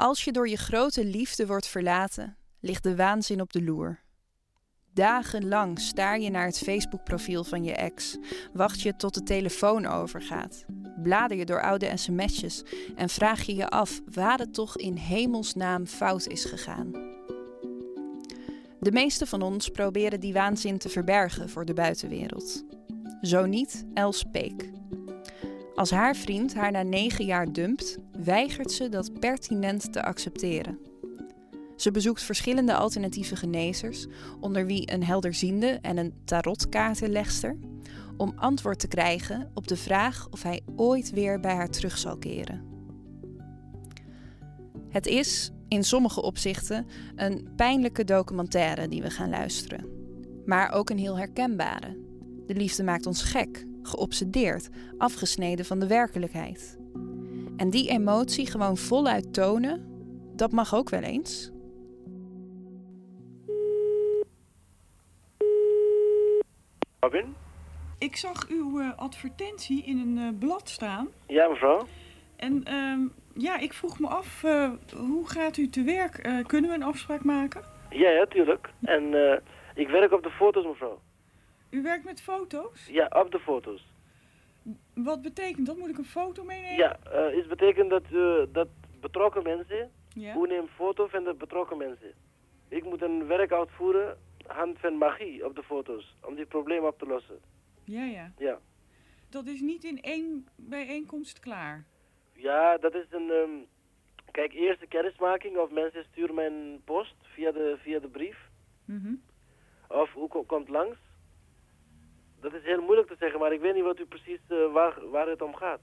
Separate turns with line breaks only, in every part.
Als je door je grote liefde wordt verlaten, ligt de waanzin op de loer. Dagenlang staar je naar het Facebook-profiel van je ex, wacht je tot de telefoon overgaat, blader je door oude sms'jes en vraag je je af waar het toch in hemelsnaam fout is gegaan. De meeste van ons proberen die waanzin te verbergen voor de buitenwereld. Zo niet Els Peek. Als haar vriend haar na negen jaar dumpt, weigert ze dat pertinent te accepteren. Ze bezoekt verschillende alternatieve genezers, onder wie een helderziende en een tarotkaartenlegster, om antwoord te krijgen op de vraag of hij ooit weer bij haar terug zal keren. Het is, in sommige opzichten, een pijnlijke documentaire die we gaan luisteren, maar ook een heel herkenbare. De liefde maakt ons gek, geobsedeerd, afgesneden van de werkelijkheid. En die emotie gewoon voluit tonen, dat mag ook wel eens.
Robin?
Ik zag uw uh, advertentie in een uh, blad staan.
Ja, mevrouw.
En uh, ja, ik vroeg me af, uh, hoe gaat u te werk? kunnen we een afspraak maken?
Ja, ja, tuurlijk. En ik werk op de foto's, mevrouw.
U werkt met foto's?
Ja, op de foto's.
Wat betekent dat? Moet ik een foto meenemen?
Ja, uh, het betekent dat, uh, dat betrokken mensen,
ja?
hoe neemt foto van de betrokken mensen. Ik moet een werk uitvoeren, hand van magie op de foto's, om die probleem op te lossen.
Ja, ja.
Ja.
Dat is niet in één bijeenkomst klaar?
Ja, dat is een... Um, kijk, eerst de kennismaking of mensen sturen mij een post via de, via de brief.
Mm -hmm.
Of hoe komt langs. Dat is heel moeilijk te zeggen, maar ik weet niet wat u precies uh, waar, waar het om gaat.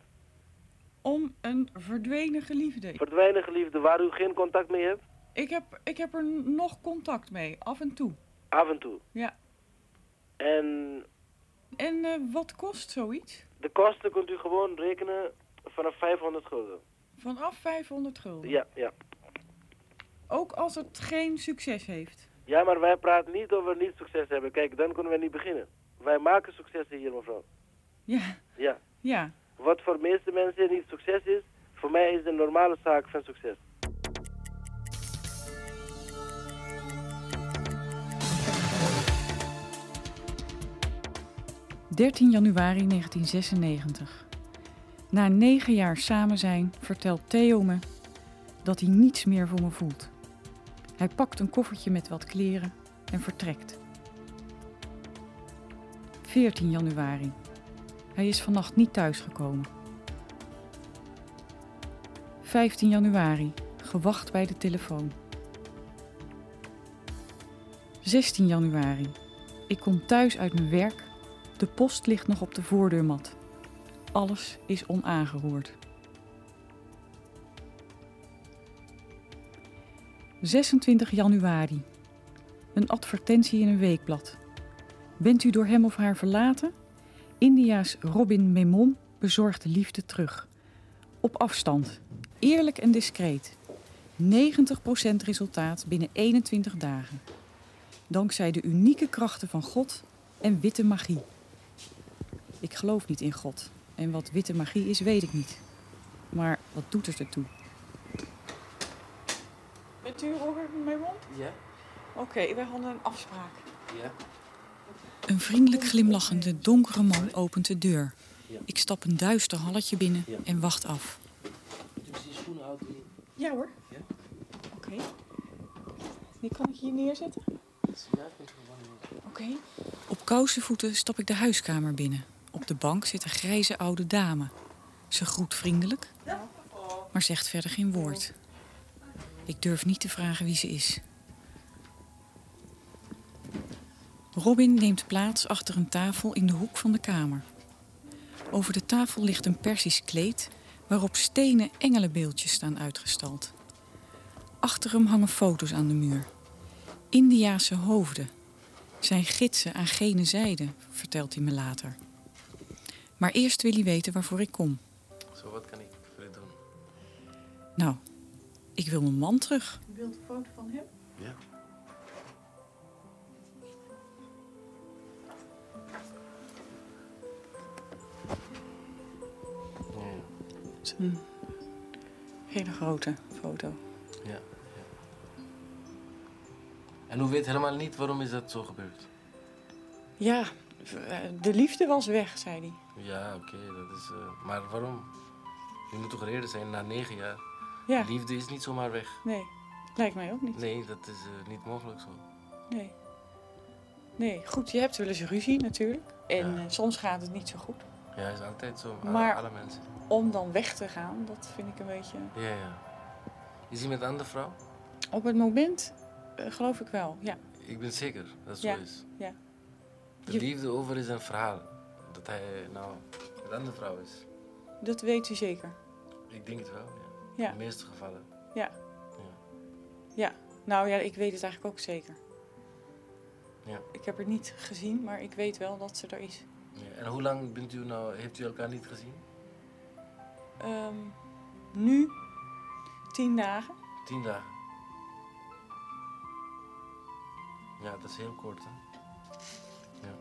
Om een verdwenen geliefde.
Verdwenen geliefde, waar u geen contact mee hebt?
Ik heb, ik heb er nog contact mee, af en toe.
Af en toe?
Ja.
En...
En uh, wat kost zoiets?
De kosten kunt u gewoon rekenen vanaf 500 gulden.
Vanaf 500 gulden?
Ja, ja.
Ook als het geen succes heeft?
Ja, maar wij praten niet over niet succes hebben. Kijk, dan kunnen we niet beginnen. Wij maken successen hier, mevrouw.
Ja.
Ja.
Ja.
Wat voor de meeste mensen niet succes is, voor mij is een normale zaak van succes.
...13 januari 1996. Na negen jaar samen zijn vertelt Theo me dat hij niets meer voor me voelt. Hij pakt een koffertje met wat kleren en vertrekt. 14 januari. Hij is vannacht niet thuisgekomen. 15 januari. Gewacht bij de telefoon. 16 januari. Ik kom thuis uit mijn werk. De post ligt nog op de voordeurmat. Alles is onaangeroerd. 26 januari. Een advertentie in een weekblad. Bent u door hem of haar verlaten? India's Robin Memon bezorgt de liefde terug. Op afstand. Eerlijk en discreet. 90% resultaat binnen 21 dagen. Dankzij de unieke krachten van God en witte magie. Ik geloof niet in God. En wat witte magie is, weet ik niet. Maar wat doet het ertoe? Bent u Robin Memon?
Ja.
Oké, okay, wij hadden een afspraak.
Ja.
Een vriendelijk glimlachende, donkere man opent de deur. Ik stap een duister halletje binnen en wacht af.
Dus
Ja hoor. Oké. Okay. Die kan ik hier neerzetten?
Ja,
Oké. Okay. Op kousenvoeten stap ik de huiskamer binnen. Op de bank zit een grijze oude dame. Ze groet vriendelijk, maar zegt verder geen woord. Ik durf niet te vragen wie ze is. Robin neemt plaats achter een tafel in de hoek van de kamer. Over de tafel ligt een persisch kleed waarop stenen engelenbeeldjes staan uitgestald. Achter hem hangen foto's aan de muur. Indiaanse hoofden. Zijn gidsen aan gene zijde, vertelt hij me later. Maar eerst wil hij weten waarvoor ik kom.
Zo, wat kan ik voor je doen?
Nou, ik wil mijn man terug.
U wilt een foto van hem?
Ja.
Een hele grote foto.
Ja, ja. En u weet helemaal niet waarom is dat zo gebeurd?
Ja, eh, de liefde was weg, zei hij.
Ja, oké, dat is... eh, maar waarom? Je moet toch reden zijn na negen jaar?
Ja,
Liefde is niet zomaar weg.
nee. Lijkt mij ook niet.
Nee, dat is eh, niet mogelijk zo.
Nee. Nee, goed, je hebt wel eens ruzie natuurlijk. En
Ja.
soms gaat het niet zo goed.
Ja, is altijd zo.
Maar-
Alle mensen.
Om dan weg te gaan, dat vind ik een beetje...
Ja, ja. Is hij met een andere vrouw?
Op het moment eh, geloof ik wel, ja.
Ik ben zeker dat het
Ja,
zo is.
ja.
De
Je-
liefde over is een verhaal. Dat hij nou met een andere vrouw is.
Dat weet u zeker.
Ik denk het wel, ja.
Ja.
In de meeste gevallen.
Ja.
Ja.
Ja, nou ja, ik weet het eigenlijk ook zeker.
Ja.
Ik heb het niet gezien, maar ik weet wel dat ze er is.
Ja. En hoe lang bent u nou, heeft u elkaar niet gezien?
Ehm, nu, tien dagen.
Tien dagen. Ja, dat is heel kort, hè? Ja.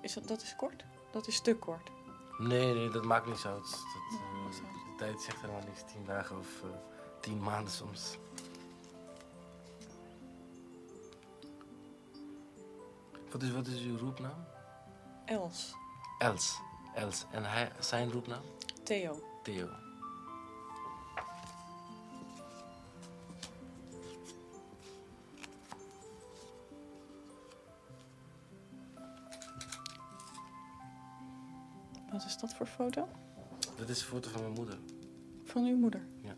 Is dat, dat is kort? Dat is te kort.
Nee, nee, dat maakt niet uit. Dat,
Ja,
eh,
zo.
de tijd zegt helemaal niks. Tien dagen of eh, tien maanden soms. Wat is, wat is uw roepnaam?
Els,
Els. Els. En hij, zijn roepnaam?
Theo.
Theo.
Wat is dat voor foto?
Dat is een foto van mijn moeder.
Van uw moeder?
Ja.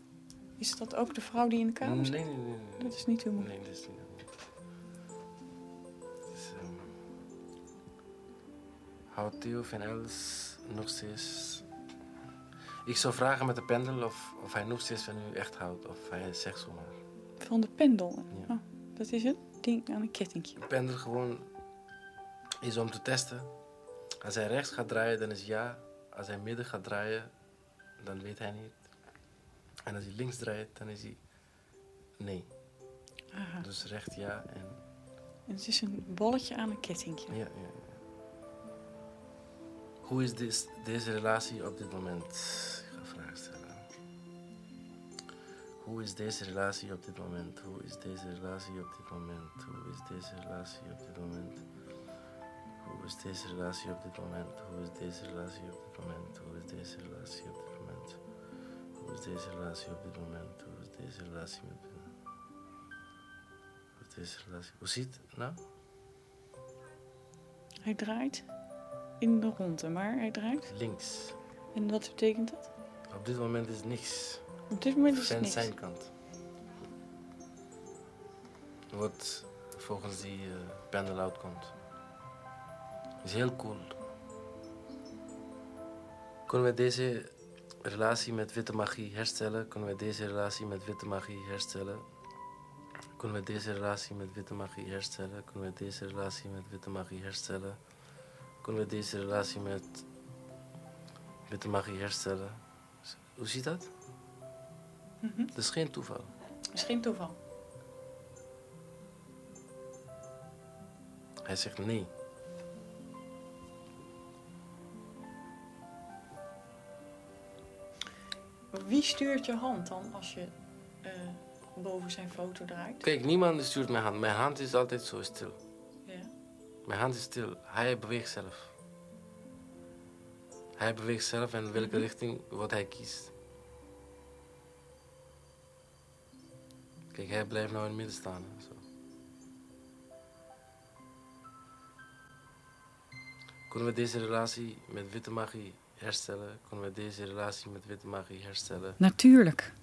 Is dat ook de vrouw die in de kamer zit?
nee, nee. nee, nee.
Dat is niet uw moeder.
Nee, dat is niet. Het is, ehm, houdt Theo van Els nog steeds... Ik zou vragen met de pendel of, of hij nog steeds van u echt houdt. Of hij zegt zomaar.
Van de pendel.
Ja.
Oh, dat is een ding aan een kettingje.
De pendel gewoon is om te testen. Als hij rechts gaat draaien, dan is ja. Als hij midden gaat draaien, dan weet hij niet. En als hij links draait, dan is hij nee.
Aha.
Dus recht ja en
En het is een bolletje aan een kettingje.
Ja, ja. Hoe is deze relatie op dit moment? Ik ga vragen stellen. Hoe is deze relatie op dit moment? Hoe is deze relatie op dit moment? Hoe is deze relatie op dit moment? Hoe is deze relatie op dit moment? Hoe is deze relatie op dit moment? Hoe is deze relatie op dit moment? Hoe is deze relatie op dit moment? Hoe is deze relatie met Hoe is deze relatie? Hoe ziet het nou?
Hij draait in de ronde, maar hij draait.
Links.
En wat betekent dat?
Op dit moment is niks.
Op dit moment is
Van
niks.
zijn kant. Wat volgens die uh, pendel uitkomt. Is heel cool. Kunnen we deze relatie met witte magie herstellen? Kunnen we deze relatie met witte magie herstellen? Kunnen we deze relatie met witte magie herstellen? Kunnen we deze relatie met witte magie herstellen? Kunnen we deze relatie met witte magie herstellen? Hoe ziet dat?
Mhm.
Dat is geen toeval.
Misschien toeval.
Hij zegt nee.
Wie stuurt je hand dan als je eh, boven zijn foto draait?
Kijk, niemand stuurt mijn hand. Mijn hand is altijd zo stil. Mijn hand is stil. Hij beweegt zelf. Hij beweegt zelf in welke richting wat hij kiest. Kijk, hij blijft nou in het midden staan. Zo. Kunnen we deze relatie met witte magie herstellen? Kunnen we deze relatie met witte magie herstellen?
Natuurlijk.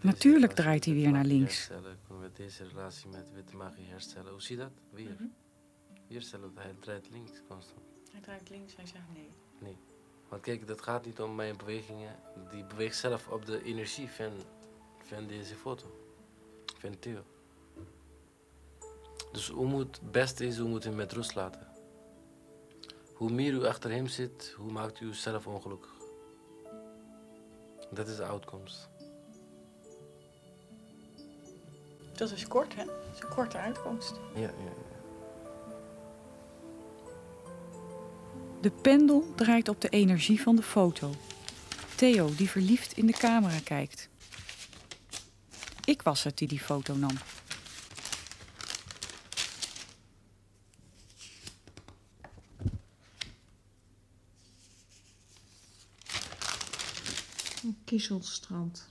Natuurlijk draait hij weer naar links.
herstellen? Kunnen we deze relatie met witte magie herstellen? Hoe zie je dat? Weer.
Mhm.
Weer hij draait links constant.
Hij draait links, hij zegt nee.
Want kijk, dat gaat niet om mijn bewegingen. Die beweegt zelf op de energie van, van deze foto. Van Theo. Dus hoe moet het beste is, hoe moet hem met rust laten. Hoe meer u achter hem zit, hoe maakt u zelf ongelukkig. Dat is de uitkomst.
Dat is kort, hè? Dat is een korte uitkomst.
Ja, ja, ja.
De pendel draait op de energie van de foto. Theo die verliefd in de camera kijkt. Ik was het die die foto nam.
Een kiezelstrand.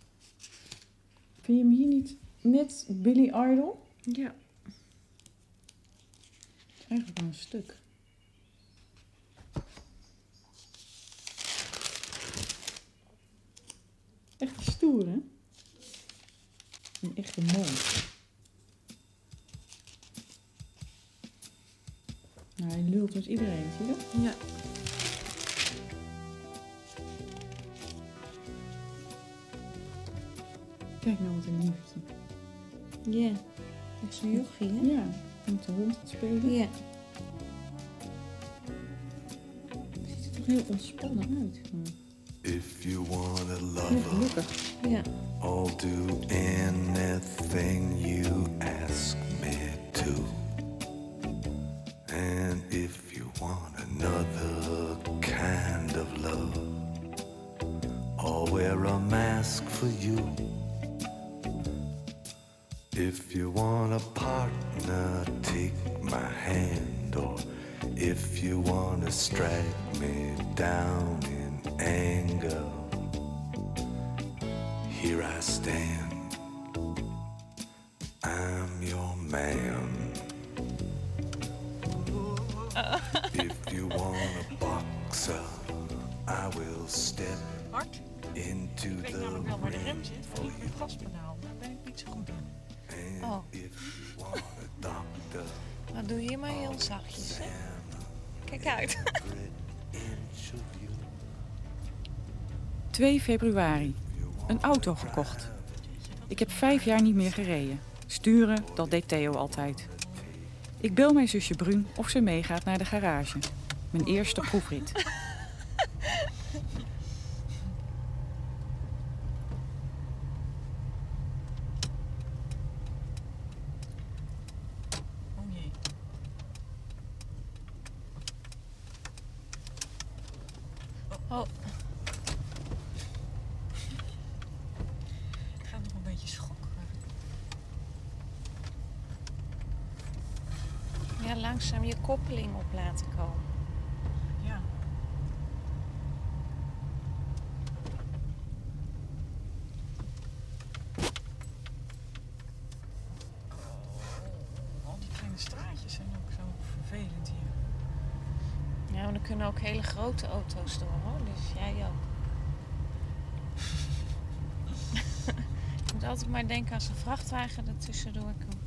Vind je hem hier niet net Billy Idol?
Ja.
Eigenlijk wel een stuk. Echt stoer, hè? Een echte man. Nou, hij lult met iedereen, zie je dat?
Ja.
Kijk nou wat een liefde.
Ja. Echt zo'n jochie, hè?
Ja, met de hond te spelen.
Ja.
Ziet er toch heel ontspannen uit.
If you want a lover,
yeah.
I'll do anything you ask me to. And if you want another kind of love, I'll wear a mask for you. If you want a partner, take my hand. Or if you want to strike me down anger, here I stand.
Februari. Een auto gekocht. Ik heb vijf jaar niet meer gereden. Sturen, dat deed Theo altijd. Ik bel mijn zusje Brun of ze meegaat naar de garage. Mijn eerste proefrit.
Oh jee.
Oh.
Ik ga nog een beetje schokken.
Ja, langzaam je koppeling op laten komen.
Ja. Oh, al die kleine straatjes zijn ook zo vervelend hier.
Ja, maar er kunnen ook hele grote auto's door, hoor. Dus jij ook. je moet altijd maar denken als een vrachtwagen er tussendoor komt.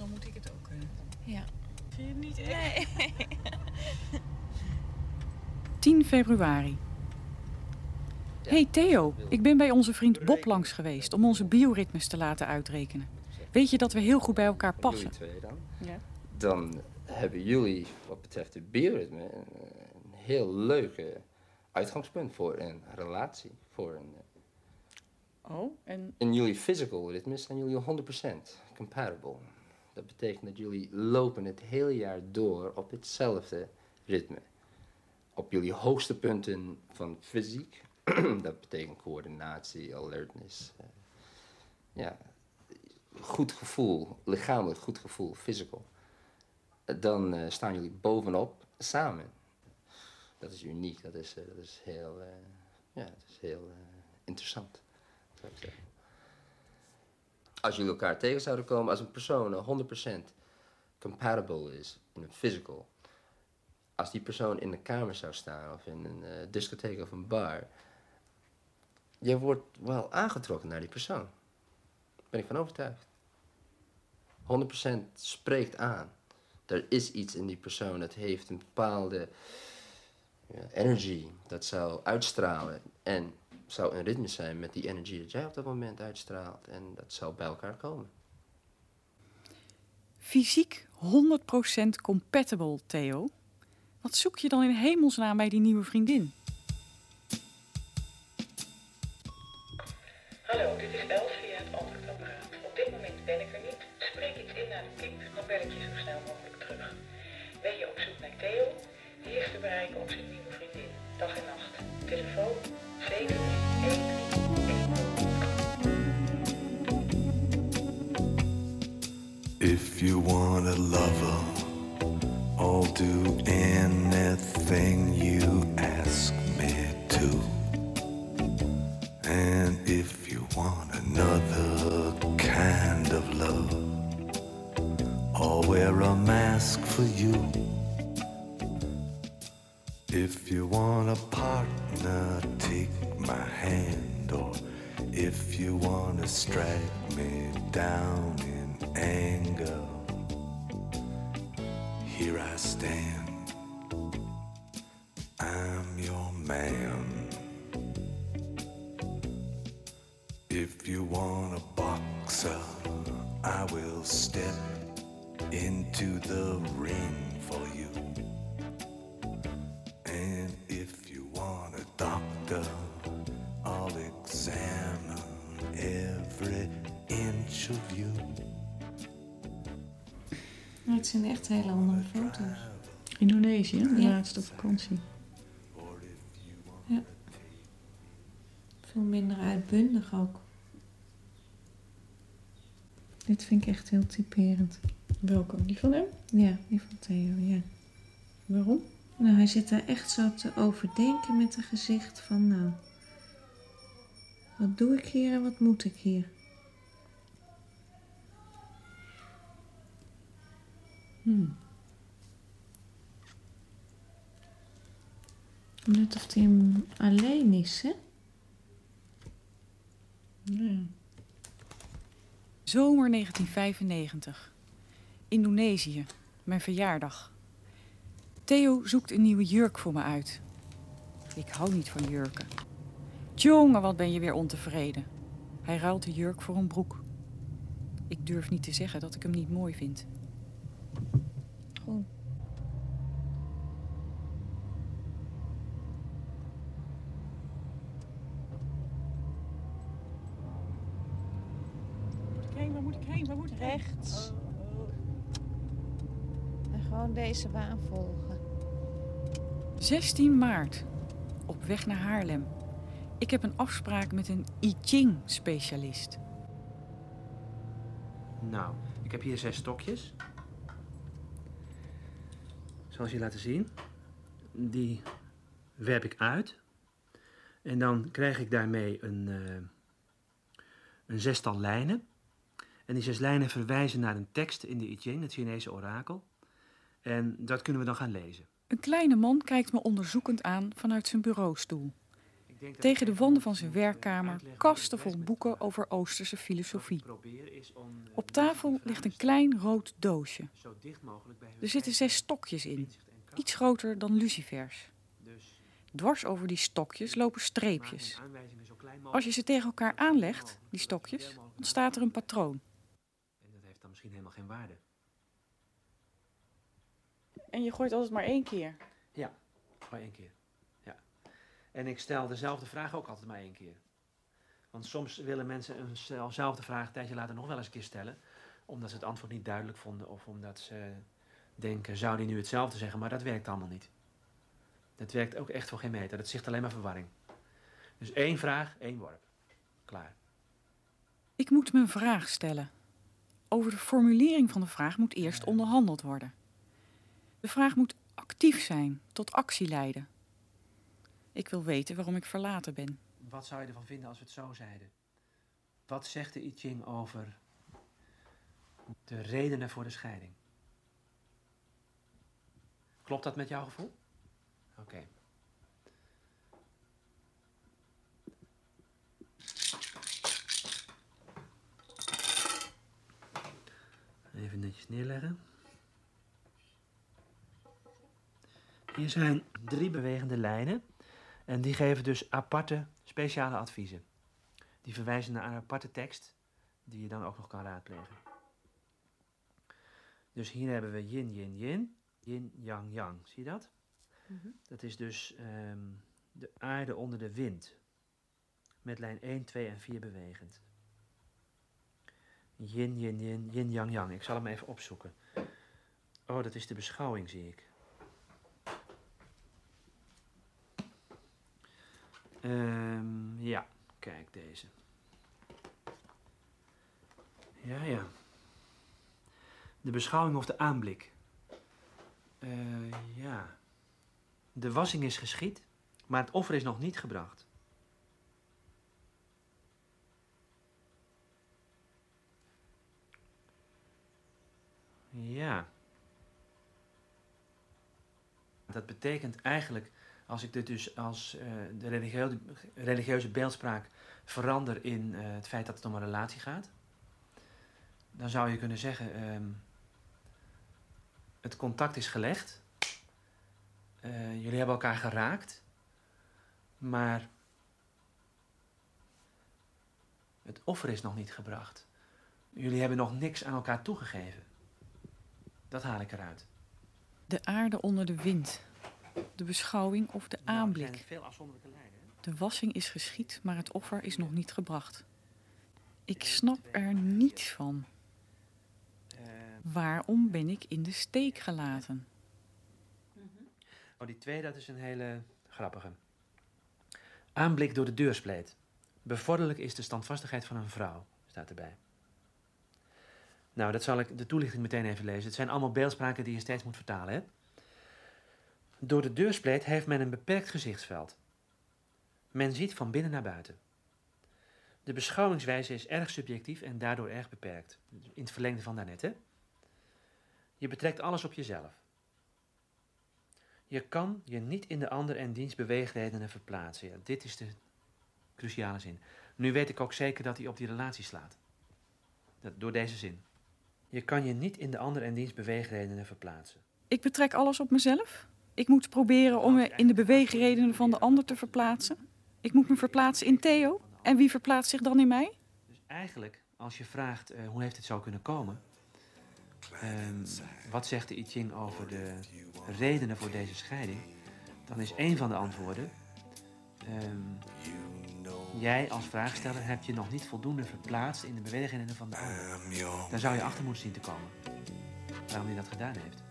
Dan moet ik het ook kunnen.
Ja.
Vind je het niet echt?
Nee.
10 februari. Hey Theo, ik ben bij onze vriend Bob langs geweest om onze bioritmes te laten uitrekenen. Weet je dat we heel goed bij elkaar passen?
Jullie twee dan.
Ja.
Dan hebben jullie, wat betreft de bioritme, een, een heel leuke uitgangspunt voor een relatie. Voor een,
Oh, en
in jullie physical ritmes zijn jullie 100% compatible. Dat betekent dat jullie lopen het hele jaar door op hetzelfde ritme. Op jullie hoogste punten van fysiek, dat betekent coördinatie, alertness. eh, ja, goed gevoel, lichamelijk goed gevoel, physical. Dan eh, staan jullie bovenop samen. Dat is uniek, dat is, eh, dat is heel, ja, dat is heel interessant. zou ik zeggen. Als jullie elkaar tegen zouden komen, als een persoon eh, 100% compatible is in een physical, als die persoon in een kamer zou staan of in een eh, discotheek of een bar, je wordt wel aangetrokken naar die persoon. Daar ben ik van overtuigd. 100% spreekt aan. Er is iets in die persoon, dat heeft een bepaalde ja, energy, dat zou uitstralen. En zou in ritme zijn met die energie dat jij op dat moment uitstraalt. En dat zou bij elkaar komen.
fysiek 100% compatible, Theo. Wat zoek je dan in hemelsnaam bij die nieuwe vriendin?
Hallo, dit is Els via het antwoordapparaat. Op dit moment ben ik er niet. Spreek iets in naar de piep, dan bel ik je zo snel mogelijk terug. Ben je op zoek naar Theo? Die is te bereiken op zijn nieuwe vriendin. dag en nacht. Telefoon 741.
If you want a lover, I'll do anything you ask me to. And if you want another kind of love, I'll wear a mask for you. If you want a partner, take my hand. Or if you want to strike me down in anger, here I stand. I'm your man. If you want a boxer, I will step into the ring
zijn echt hele andere foto's.
Indonesië, de
Ja.
laatste vakantie.
Veel minder uitbundig ook.
Dit vind ik echt heel typerend. Welke? Die van hem?
Ja, die van Theo, ja.
Waarom?
Nou, hij zit daar echt zo te overdenken met een gezicht van, nou, wat doe ik hier en wat moet ik hier?
Hmm.
Net of hij alleen is, hè?
Ja. Zomer 1995. Indonesië. Mijn verjaardag. Theo zoekt een nieuwe jurk voor me uit. Ik hou niet van jurken. Jongen, wat ben je weer ontevreden. Hij ruilt de jurk voor een broek. Ik durf niet te zeggen dat ik hem niet mooi vind. Waar moet ik heen? Waar moet ik heen?
Rechts. En gewoon deze baan volgen.
16 maart. Op weg naar Haarlem. Ik heb een afspraak met een I Ching-specialist.
Nou, ik heb hier zes stokjes. Zoals je laten zien. Die werp ik uit. En dan krijg ik daarmee een, eh, een zestal lijnen. En die zes lijnen verwijzen naar een tekst in de I Ching, het Chinese orakel. En dat kunnen we dan gaan lezen.
Een kleine man kijkt me onderzoekend aan vanuit zijn bureaustoel. Tegen de wanden van zijn werkkamer kasten vol boeken over Oosterse filosofie.
eh,
Op tafel ligt een klein rood doosje.
stellen, zo dicht mogelijk bij hun
Er zitten zes stokjes in, iets groter dan lucifers.
Dus
Dwars over die stokjes lopen streepjes.
mijn aanwijzingen zo klein mogelijk.
Als je ze tegen elkaar aanlegt, die stokjes, ontstaat er een patroon.
En dat heeft dan misschien helemaal geen waarde.
En je gooit altijd maar één keer.
Ja, maar één keer. En ik stel dezelfde vraag ook altijd maar één keer. Want soms willen mensen eenzelfde vraag een tijdje later nog wel eens een keer stellen. Omdat ze het antwoord niet duidelijk vonden. Of omdat ze denken, zou die nu hetzelfde zeggen? Maar dat werkt allemaal niet. Dat werkt ook echt voor geen meter. Dat zegt alleen maar verwarring. Dus één vraag, één worp. Klaar.
Ik moet mijn vraag stellen. Over de formulering van de vraag moet eerst onderhandeld worden. De vraag moet actief zijn, tot actie leiden. Ik wil weten waarom ik verlaten ben.
Wat zou je ervan vinden als we het zo zeiden? Wat zegt de I Ching over de redenen voor de scheiding? Klopt dat met jouw gevoel? Oké. Even netjes neerleggen. Hier zijn drie bewegende lijnen. En die geven dus aparte, speciale adviezen. Die verwijzen naar een aparte tekst, die je dan ook nog kan raadplegen. Dus hier hebben we yin, yin, yin, yin, yang, yang. Zie je dat? Dat is dus ehm, de aarde onder de wind. Met lijn 1, 2 en 4 bewegend. Yin, yin, yin, yin, yang, yang. Ik zal hem even opzoeken. Oh, dat is de beschouwing, zie ik. Ehm, ja, kijk deze. Ja, ja. De beschouwing of de aanblik. Eh, ja. De wassing is geschied, maar het offer is nog niet gebracht. Ja. Dat betekent eigenlijk, als ik dit dus als eh, de religieuze, religieuze beeldspraak verander in eh, het feit dat het om een relatie gaat, dan zou je kunnen zeggen: ehm, het contact is gelegd, Eh, jullie hebben elkaar geraakt, maar het offer is nog niet gebracht. Jullie hebben nog niks aan elkaar toegegeven. Dat haal ik eruit.
De aarde onder de wind. De beschouwing of de aanblik. De wassing is geschied, maar het offer is nog niet gebracht. Ik snap er niets van.
Eh,
Waarom ben ik in de steek gelaten?
Oh, die twee, dat is een hele grappige. Aanblik door de deurspleet. Bevorderlijk is de standvastigheid van een vrouw, staat erbij. Nou, dat zal ik de toelichting meteen even lezen. Het zijn allemaal beeldspraken die je steeds moet vertalen, hè? Door de deurspleet heeft men een beperkt gezichtsveld. Men ziet van binnen naar buiten. De beschouwingswijze is erg subjectief en daardoor erg beperkt. In het verlengde van daarnet, hè? Je betrekt alles op jezelf. Je kan je niet in de ander en diens beweegredenen verplaatsen. Ja, dit is de cruciale zin. Nu weet ik ook zeker dat hij op die relatie slaat. Dat, door deze zin. Je kan je niet in de ander en diens beweegredenen verplaatsen.
Ik betrek alles op mezelf. Ik moet proberen om me in de beweegredenen van de ander te verplaatsen. Ik moet me verplaatsen in Theo. En wie verplaatst zich dan in mij?
Dus eigenlijk, als je vraagt eh, hoe heeft het zo kunnen komen... ehm, wat zegt de I Ching over de redenen voor deze scheiding... dan is één van de antwoorden... ehm, jij als vraagsteller hebt je nog niet voldoende verplaatst in de bewegingen van de ander. Daar zou je achter moeten zien te komen. Waarom hij dat gedaan heeft.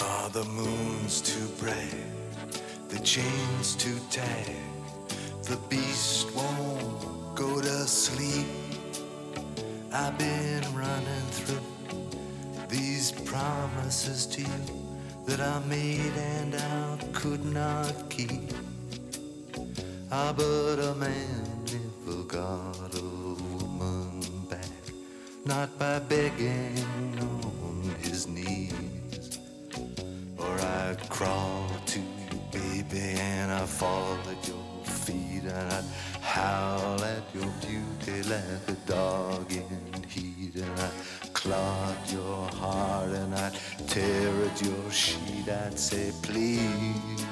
Are the moons too bright? The chains too tight? The beast won't go to sleep. I've been running through these promises to you that I made and I could not keep. Ah, but a man never got a woman back, not by begging on I'd crawl to you, baby, and I'd fall at your feet, and I'd howl at your beauty like a dog in heat, and I'd at your heart, and I'd tear at your sheet. I'd say, please,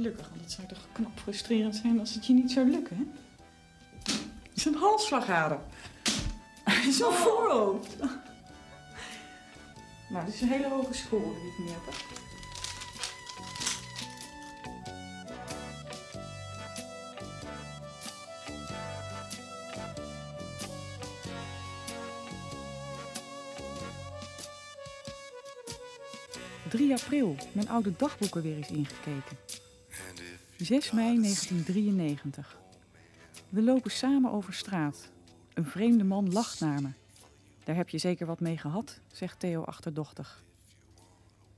Gelukkig, want het zou toch knap frustrerend zijn als het je niet zou lukken, hè? Het is een halsslagader. Zo'n voorhoofd. Nou, dit is een hele hoge score die ik nu heb. hè. ...3 april, mijn oude dagboeken weer eens ingekeken. 6 mei 1993. We lopen samen over straat. Een vreemde man lacht naar me. Daar heb je zeker wat mee gehad, zegt Theo achterdochtig.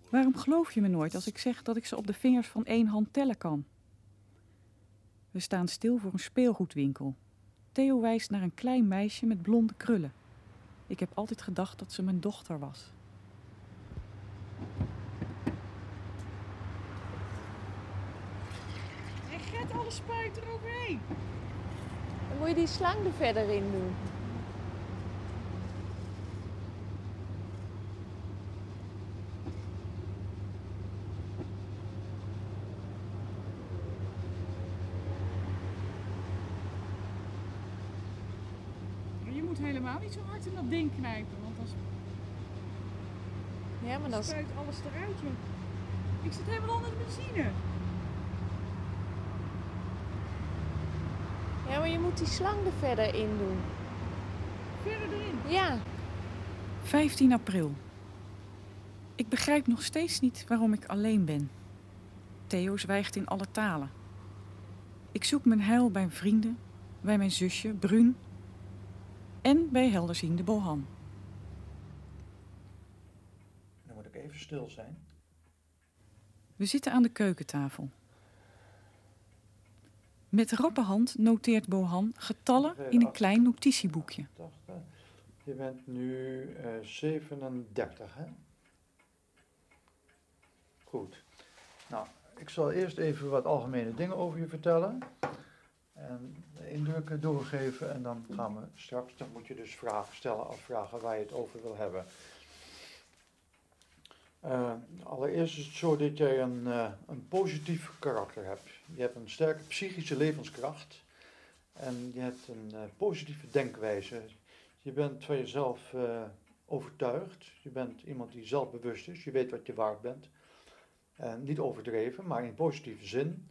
Waarom geloof je me nooit als ik zeg dat ik ze op de vingers van één hand tellen kan? We staan stil voor een speelgoedwinkel. Theo wijst naar een klein meisje met blonde krullen. Ik heb altijd gedacht dat ze mijn dochter was.
En Gert, alle spuit er overheen.
Dan moet je die slang er verder in doen.
Je moet helemaal niet zo hard in dat ding knijpen, want dan
Ja, maar dan...
spuit alles eruit, joh. Ik zit helemaal onder de benzine.
Ja, maar je moet die slang er verder in doen.
Verder erin.
Ja.
15 april. Ik begrijp nog steeds niet waarom ik alleen ben. Theo zwijgt in alle talen. Ik zoek mijn heil bij vrienden, bij mijn zusje Brun en bij helderziende Bohan.
Dan moet ik even stil zijn.
We zitten aan de keukentafel. Met rappe hand noteert Bohan getallen in een klein notitieboekje.
80. Je bent nu eh 37, hè? Goed. Nou, ik zal eerst even wat algemene dingen over je vertellen. En indrukken doorgeven. En dan gaan we straks, dan moet je dus vragen stellen, afvragen waar je het over wil hebben. Eh, allereerst is het zo dat jij een, eh, een positief karakter hebt. Je hebt een sterke psychische levenskracht. En je hebt een eh, positieve denkwijze. Je bent van jezelf eh, overtuigd. Je bent iemand die zelfbewust is. Je weet wat je waard bent. En niet overdreven, maar in positieve zin.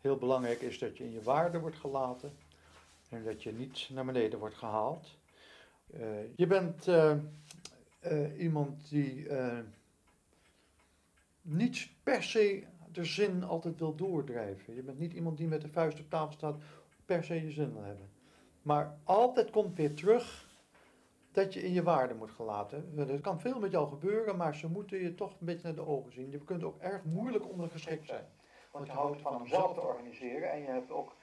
Heel belangrijk is dat je in je waarde wordt gelaten. En dat je niet naar beneden wordt gehaald. Eh, je bent iemand die niet per se de zin altijd wil doordrijven. Je bent niet iemand die met de vuist op tafel staat per se je zin wil hebben. Maar altijd komt weer terug dat je in je waarde moet gelaten. Er kan veel met jou gebeuren, maar ze moeten je toch een beetje naar de ogen zien. Je kunt ook erg moeilijk ondergeschikt zijn. Want je houdt van hem zelf te organiseren en je hebt ook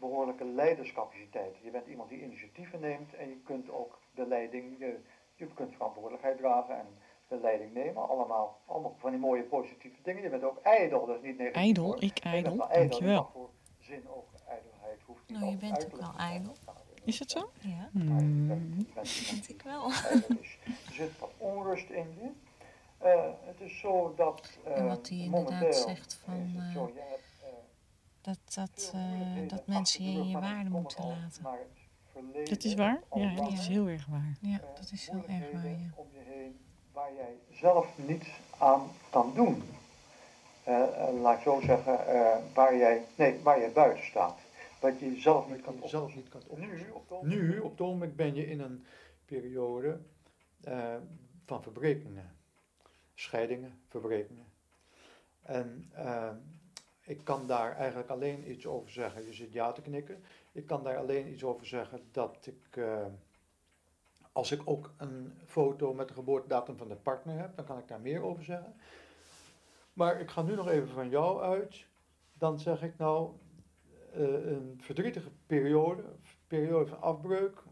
behoorlijke leiderscapaciteit. Je bent iemand die initiatieven neemt en je kunt ook de leiding, je, kunt verantwoordelijkheid dragen en de leiding nemen. Allemaal, allemaal van die mooie positieve dingen. Je bent ook ijdel, dat is niet negatief.
Ijdel,
hoor.
ik ijdel,
wel ijdel, je
dankjewel.
voor zin ook ijdelheid hoeft niet
Nou, je bent ook wel ijdel.
Is het zo?
Ja,
Hmm.
vind ik wel.
is. Er zit wat onrust in je. Eh, het is zo dat. eh,
En wat hij inderdaad zegt van, eh,
zo, je hebt, eh,
Dat, dat, eh, dat mensen je in je waarde moeten laten.
Dat is waar? Ja, dat is heel erg waar.
Ja,
eh,
dat is heel erg waar, ja.
Waar jij zelf niets aan kan doen. Eh, eh, laat ik zo zeggen, eh, waar, jij, nee, waar jij buiten staat. Wat je zelf niet kan zelf niet kan nu, op nu, op het ogenblik ben je in een periode van verbrekingen. Scheidingen, verbrekingen. En ik kan daar eigenlijk alleen iets over zeggen. Je zit ja te knikken. Ik kan daar alleen iets over zeggen dat ik, als ik ook een foto met de geboortedatum van de partner heb, dan kan ik daar meer over zeggen. Maar ik ga nu nog even van jou uit. Dan zeg ik nou, eh, een verdrietige periode, periode van afbreuk.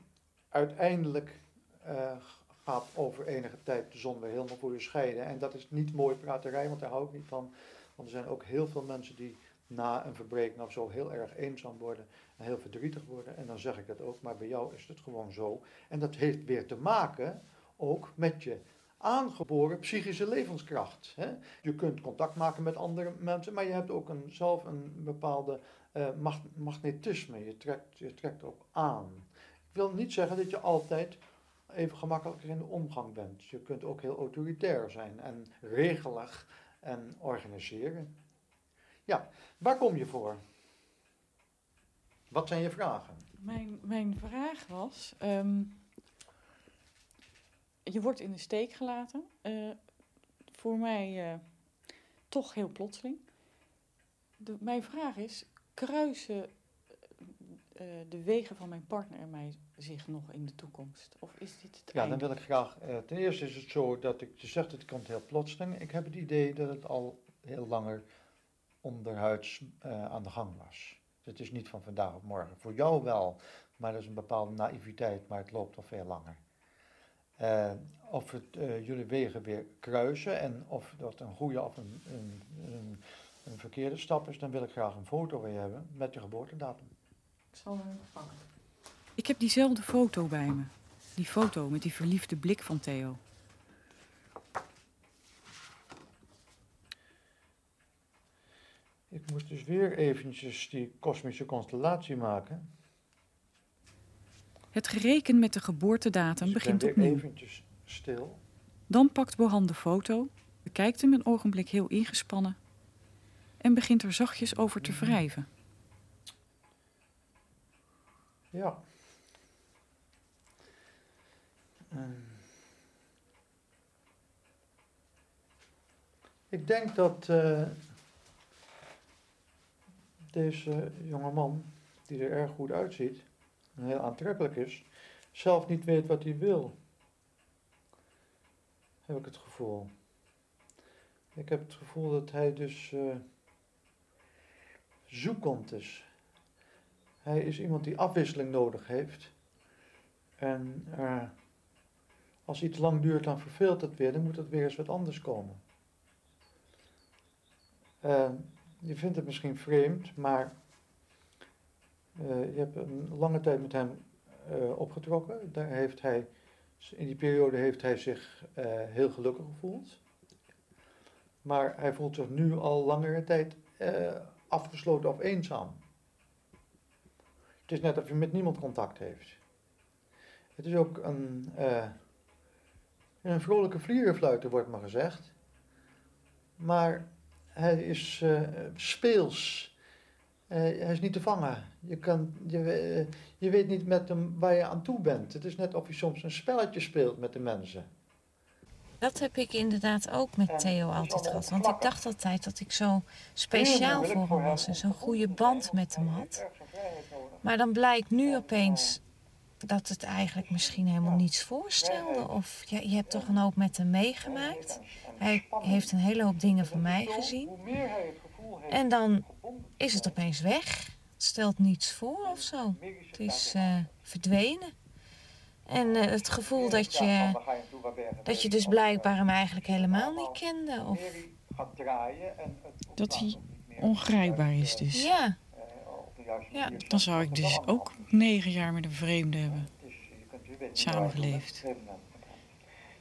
Uiteindelijk eh, gaat over enige tijd de zon weer helemaal voor je scheiden. En dat is niet mooi praterij, want daar hou ik niet van. Want er zijn ook heel veel mensen die na een verbreking of zo heel erg eenzaam worden en heel verdrietig worden. En dan zeg ik dat ook, maar bij jou is het gewoon zo. En dat heeft weer te maken ook met je aangeboren psychische levenskracht. Hè? Je kunt contact maken met andere mensen, maar je hebt ook een, zelf een bepaalde eh, mag- magnetisme. Je trekt, je trekt ook aan. Ik wil niet zeggen dat je altijd even gemakkelijker in de omgang bent. Je kunt ook heel autoritair zijn en regelig en organiseren. Ja, waar kom je voor? Wat zijn je vragen?
Mijn, mijn vraag was: ehm, je wordt in de steek gelaten. Eh, voor mij eh, toch heel plotseling. De, mijn vraag is: kruisen eh, de wegen van mijn partner en mij zich nog in de toekomst? Of is dit het
Ja, dan wil ik graag. ten eerste is het zo dat ik. Je zegt het komt heel plotseling. Ik heb het idee dat het al heel langer onderhuids eh, aan de gang was. Het is niet van vandaag op morgen. Voor jou wel, maar dat is een bepaalde naïviteit, maar het loopt al veel langer. Eh, of het, eh, jullie wegen weer kruisen en of dat een goede of een, een, een, een verkeerde stap is, dan wil ik graag een foto van je hebben met je geboortedatum.
Ik zal hem even pakken. Ik heb diezelfde foto bij me. Die foto met die verliefde blik van Theo.
Ik moest dus weer eventjes die kosmische constellatie maken.
Het gereken met de geboortedatum
Dus
begint opnieuw.
eventjes stil.
Dan pakt Bohan de foto bekijkt hem een ogenblik heel ingespannen en begint er zachtjes over te wrijven.
Ja. Ehm. ik denk dat eh, deze jonge man, die er erg goed uitziet en heel aantrekkelijk is, zelf niet weet wat hij wil. Heb ik het gevoel. Ik heb het gevoel dat hij dus uh, zoekend is. Hij is iemand die afwisseling nodig heeft. En uh, als iets lang duurt, dan verveelt het weer. Dan moet het weer eens wat anders komen. Uh, je vindt het misschien vreemd, maar uh, je hebt een lange tijd met hem opgetrokken. Daar heeft hij, in die periode heeft hij zich heel gelukkig gevoeld. Maar hij voelt zich nu al langere tijd afgesloten of eenzaam. Het is net of je met niemand contact heeft. Het is ook een, een vrolijke vlierenfluiter, wordt maar gezegd. Maar hij is uh, speels. Uh, hij is niet te vangen. Je, kan, je, je weet niet met hem waar je aan toe bent. Het is net of je soms een spelletje speelt met de mensen.
Dat heb ik inderdaad ook met Theo altijd gehad. Want ik dacht altijd dat ik zo speciaal voor hem was en zo'n goede band met hem had. Maar dan blijkt nu opeens dat het eigenlijk misschien helemaal niets voorstelde. Of ja, je hebt toch een hoop met hem meegemaakt. Hij heeft een hele hoop dingen van mij gezien. En dan is het opeens weg. Het stelt niets voor of zo. Het is uh, verdwenen. En uh, het gevoel dat je, dat je dus blijkbaar hem eigenlijk helemaal niet kende. Of...
Dat hij ongrijpbaar is dus.
Ja.
ja. Dan zou ik dus ook negen jaar met een vreemde hebben samengeleefd.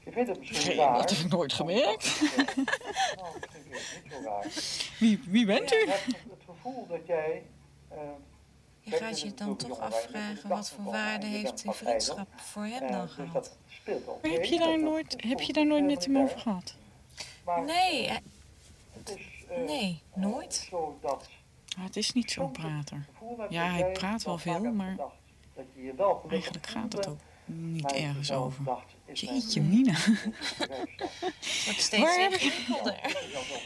Vreemd, dat heb ik nooit gemerkt. wie, wie bent u?
het gevoel dat jij...
Je gaat je dan toch afvragen wat voor waarde heeft die vriendschap voor hem dan gehad.
Maar heb je daar nooit, heb je daar nooit met hem over gehad?
Nee, nee, nooit.
Ah, het is niet zo'n prater. Ja, hij praat wel veel, maar eigenlijk gaat het ook niet ergens over. Jeetje, Mina. Waar heb, ik,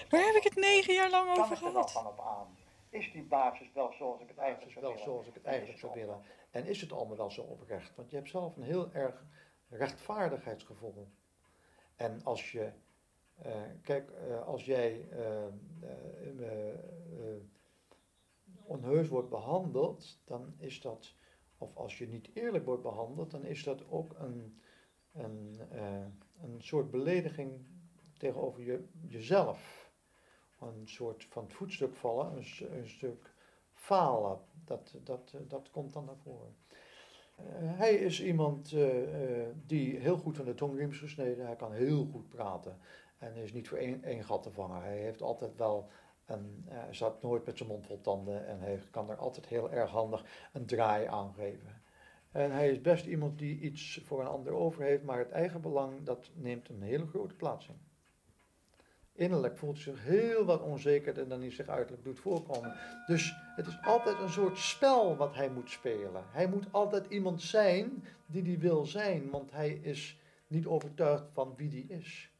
waar heb ik het negen jaar lang over gehad?
is die basis wel zoals ik het eigenlijk, wel zoals ik het eigenlijk zou willen? En is het allemaal wel zo oprecht? Want je hebt zelf een heel erg rechtvaardigheidsgevoel. En als je, uh, kijk, uh, als jij uh, onheus wordt behandeld, dan is dat, of als je niet eerlijk wordt behandeld, dan is dat ook een, een, een soort belediging tegenover je, jezelf een soort van het voetstuk vallen, een, stuk falen. Dat, dat, dat komt dan naar voren. Uh, hij is iemand die heel goed van de tongriem is gesneden. Hij kan heel goed praten. En is niet voor één, gat te vangen. Hij heeft altijd wel een, zat nooit met zijn mond vol tanden. En hij kan er altijd heel erg handig een draai aan geven. En hij is best iemand die iets voor een ander over heeft. Maar het eigen belang, dat neemt een hele grote plaats in. Innerlijk voelt hij zich heel wat onzekerder dan hij zich uiterlijk doet voorkomen. Dus het is altijd een soort spel wat hij moet spelen. Hij moet altijd iemand zijn die hij wil zijn, want hij is niet overtuigd van wie die is.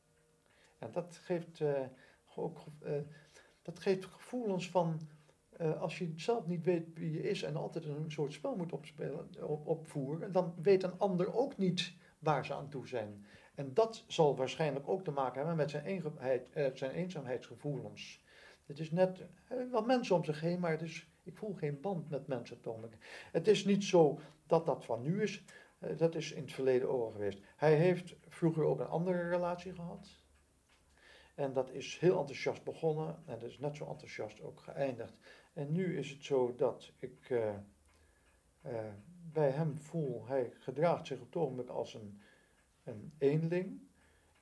En dat geeft, uh, ook, uh, dat geeft gevoelens van, uh, als je zelf niet weet wie je is en altijd een soort spel moet opspelen, op, opvoeren, dan weet een ander ook niet waar ze aan toe zijn. En dat zal waarschijnlijk ook te maken hebben met zijn, eenzaamheid, eh, zijn eenzaamheidsgevoelens. Het is net eh, wel mensen om zich heen, maar het is, ik voel geen band met mensen. Het is niet zo dat dat van nu is, eh, dat is in het verleden over geweest. Hij heeft vroeger ook een andere relatie gehad. En dat is heel enthousiast begonnen en dat is net zo enthousiast ook geëindigd. En nu is het zo dat ik uh, uh, bij hem voel, hij gedraagt zich op het ogenblik als een een eenling.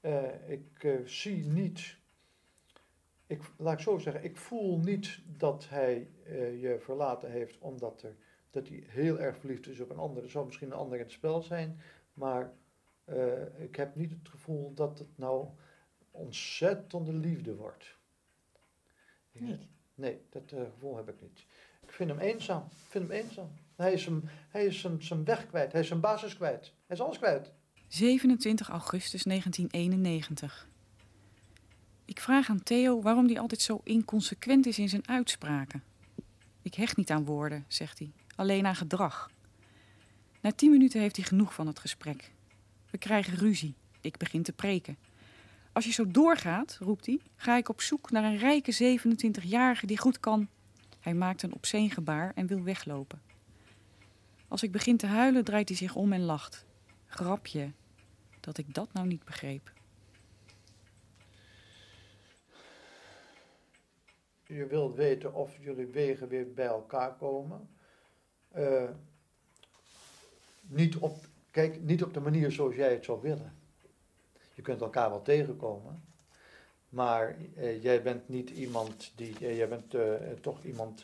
Uh, ik zie niet, ik, laat ik zo zeggen, ik voel niet dat hij je verlaten heeft omdat er, dat hij heel erg verliefd is op een ander. Er zou misschien een ander in het spel zijn, maar ik heb niet het gevoel dat het nou ontzettende liefde wordt.
Niet?
Nee, dat eh, gevoel heb ik niet. Ik vind hem eenzaam. Ik vind hem eenzaam. Hij is, hem, hij is zijn, zijn weg kwijt. Hij is zijn basis kwijt. Hij is alles kwijt.
27 augustus 1991. Ik vraag aan Theo waarom hij altijd zo inconsequent is in zijn uitspraken. Ik hecht niet aan woorden, zegt hij, alleen aan gedrag. Na tien minuten heeft hij genoeg van het gesprek. We krijgen ruzie. Ik begin te preken. Als je zo doorgaat, roept hij, ga ik op zoek naar een rijke 27-jarige die goed kan. Hij maakt een obscene gebaar en wil weglopen. Als ik begin te huilen, draait hij zich om en lacht. Grapje, dat ik dat nou niet begreep.
Je wilt weten of jullie wegen weer bij elkaar komen. Eh, niet, op, kijk, niet op de manier zoals jij het zou willen. Je kunt elkaar wel tegenkomen. Maar eh, jij bent niet iemand die. eh, jij bent eh, toch iemand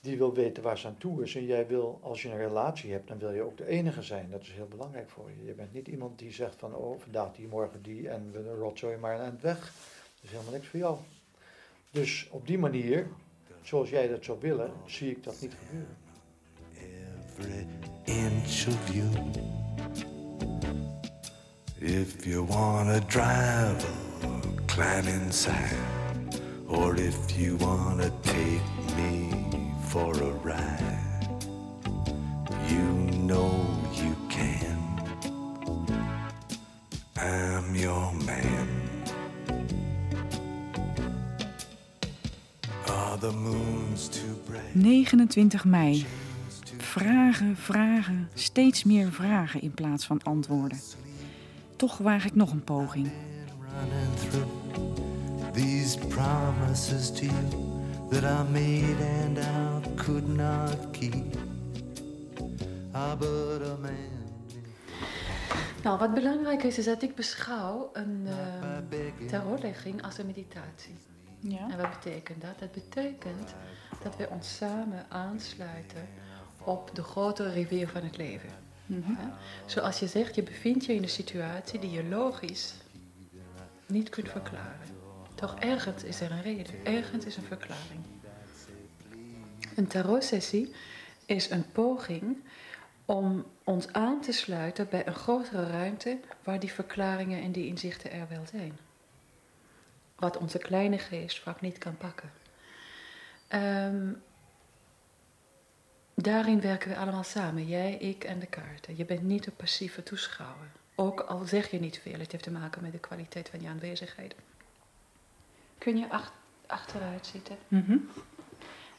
die wil weten waar ze aan toe is. En jij wil, als je een relatie hebt, dan wil je ook de enige zijn. Dat is heel belangrijk voor je. Je bent niet iemand die zegt van, oh, vandaag die, morgen die en we rotzooi maar eind weg. Dat is helemaal niks voor jou. Dus op die manier, zoals jij dat zou willen, zie ik dat niet gebeuren.
every inch of you. If you wanna drive climb inside, or if you wanna take me for a ride, you know you can. I'm your man. Are the moons too bright?
29 mei. Vragen, vragen, steeds meer vragen in plaats van antwoorden. Toch waag ik nog een poging.
running through these promises to you that I made and I could not keep. But a man
Nou, wat belangrijk is, is dat ik beschouw een uh, tarotlegging als een meditatie.
Ja.
En wat betekent dat? Dat betekent dat we ons samen aansluiten op de grote rivier van het leven.
Mhm.
Zoals je zegt, je bevindt je in een situatie die je logisch niet kunt verklaren. Toch ergens is er een reden, ergens is een verklaring. Een tarotsessie is een poging om ons aan te sluiten bij een grotere ruimte waar die verklaringen en die inzichten er wel zijn. Wat onze kleine geest vaak niet kan pakken. Ehm, daarin werken we allemaal samen, jij, ik en de kaarten. Je bent niet een passieve toeschouwer. Ook al zeg je niet veel, het heeft te maken met de kwaliteit van je aanwezigheid. Kun je ach- achteruit zitten
Mhm.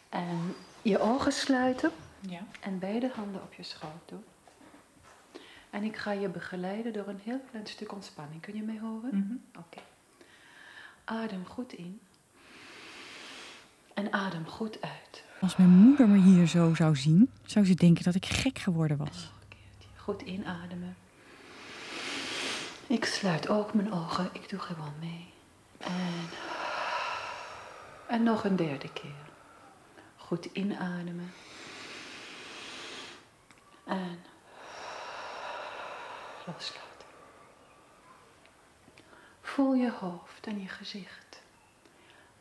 en je ogen sluiten
Ja.
en beide handen op je schoot doen. En ik ga je begeleiden door een heel klein stuk ontspanning. Kun je mij horen?
Mhm.
Oké. Adem goed in. En adem goed uit.
Als mijn moeder me hier zo zou zien, zou ze denken dat ik gek geworden was.
Goed inademen. Ik sluit ook mijn ogen. Ik doe gewoon mee. En, en nog een derde keer. Goed inademen. En loslaten. Voel je hoofd en je gezicht.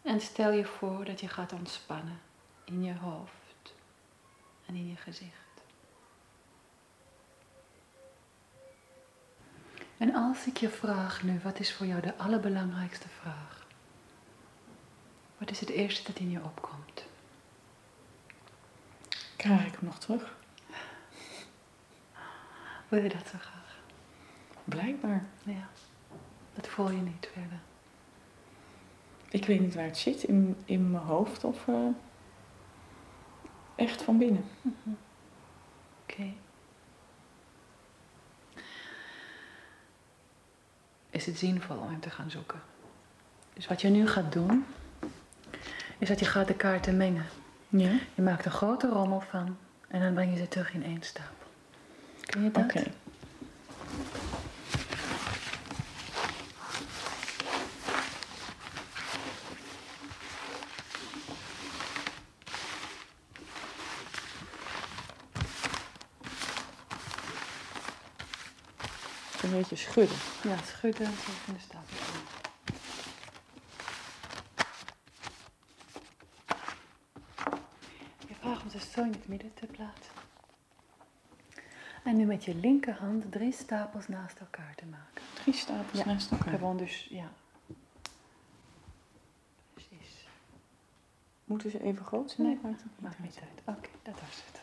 En stel je voor dat je gaat ontspannen in je hoofd en in je gezicht. En als ik je vraag nu, wat is voor jou de allerbelangrijkste vraag? Wat is het eerste dat in je opkomt?
Krijg ik hem nog terug?
Wil je dat zo graag?
Blijkbaar.
Ja. Dat voel je niet verder.
Ik weet niet waar het zit, in, in mijn hoofd of eh, echt van binnen.
Oké. Is het zinvol om hem te gaan zoeken? Dus wat je nu gaat doen, is dat je gaat de kaarten mengen.
Ja.
Je maakt een grote rommel van en dan breng je ze terug in één stapel. Kun je dat?
Oké. Beetje schudden.
Ja, schudden en terug in de stapel. Je vraagt om ze zo in het midden te plaatsen. En nu met je linkerhand drie stapels naast elkaar te maken.
Drie stapels
Ja,
naast elkaar.
Gewoon dus, ja. Precies.
Moeten ze even groot zijn?
Nee,
maakt
niet uit. Oké, dat was het.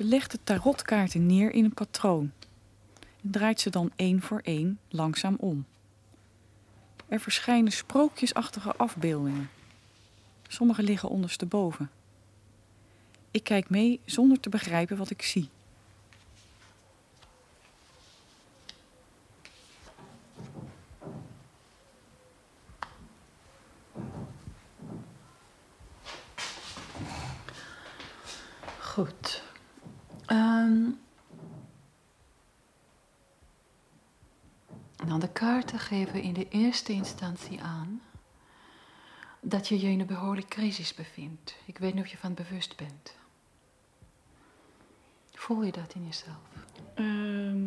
Ze legt de tarotkaarten neer in een patroon en draait ze dan één voor één langzaam om. Er verschijnen sprookjesachtige afbeeldingen. Sommige liggen ondersteboven. Ik kijk mee zonder te begrijpen wat ik zie.
Goed. Ehm nou, de kaarten geven in de eerste instantie aan dat je je in een behoorlijke crisis bevindt. Ik weet niet of je van bewust bent. Voel je dat in jezelf?
Ehm,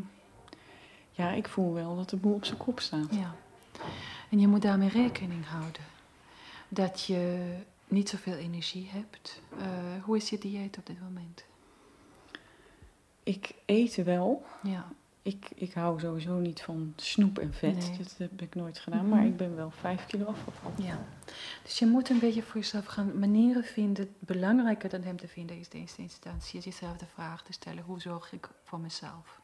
ja, ik voel wel dat de boel op zijn kop staat.
Ja. En je moet daarmee rekening houden. Dat je niet zoveel energie hebt. Eh, hoe is je dieet op dit moment?
Ik eet wel.
Ja.
Ik, ik hou sowieso niet van snoep en vet.
Nee.
Dat heb ik nooit gedaan.
Mhm.
Maar ik ben wel vijf kilo afgevallen.
Ja. Dus je moet een beetje voor jezelf gaan manieren vinden. Belangrijker dan hem te vinden is de eerste instantie. Jezelf de vraag te stellen: hoe zorg ik voor mezelf?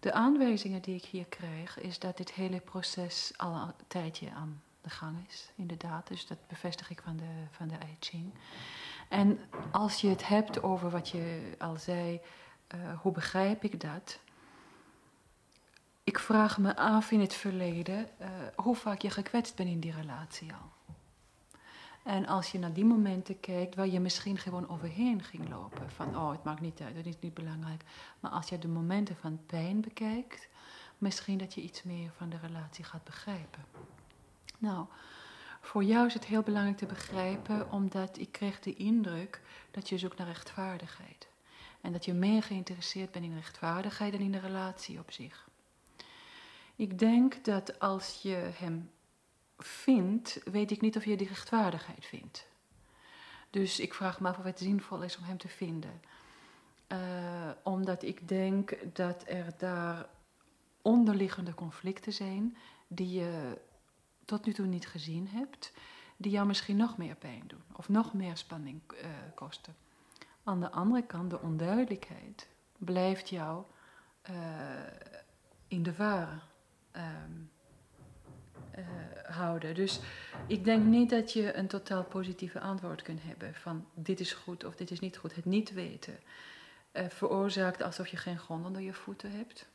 De aanwijzingen die ik hier krijg, is dat dit hele proces al een tijdje aan de gang is, inderdaad. Dus dat bevestig ik van de, van de I Ching. En als je het hebt over wat je al zei, eh, hoe begrijp ik dat? Ik vraag me af in het verleden eh, hoe vaak je gekwetst bent in die relatie al. En als je naar die momenten kijkt waar je misschien gewoon overheen ging lopen, van oh het maakt niet uit, dat is niet belangrijk. Maar als je de momenten van pijn bekijkt, misschien dat je iets meer van de relatie gaat begrijpen. Nou, voor jou is het heel belangrijk te begrijpen, omdat ik kreeg de indruk dat je zoekt naar rechtvaardigheid. En dat je meer geïnteresseerd bent in rechtvaardigheid dan in de relatie op zich. Ik denk dat als je hem vindt, weet ik niet of je die rechtvaardigheid vindt. Dus ik vraag me af of het zinvol is om hem te vinden. Eh, omdat ik denk dat er daar onderliggende conflicten zijn die je tot nu toe niet gezien hebt, die jou misschien nog meer pijn doen of nog meer spanning eh, kosten. Aan de andere kant, de onduidelijkheid blijft jou eh, in de varen ehm, eh, houden. Dus ik denk niet dat je een totaal positieve antwoord kunt hebben van dit is goed of dit is niet goed. Het niet weten veroorzaakt alsof je geen grond onder je voeten hebt.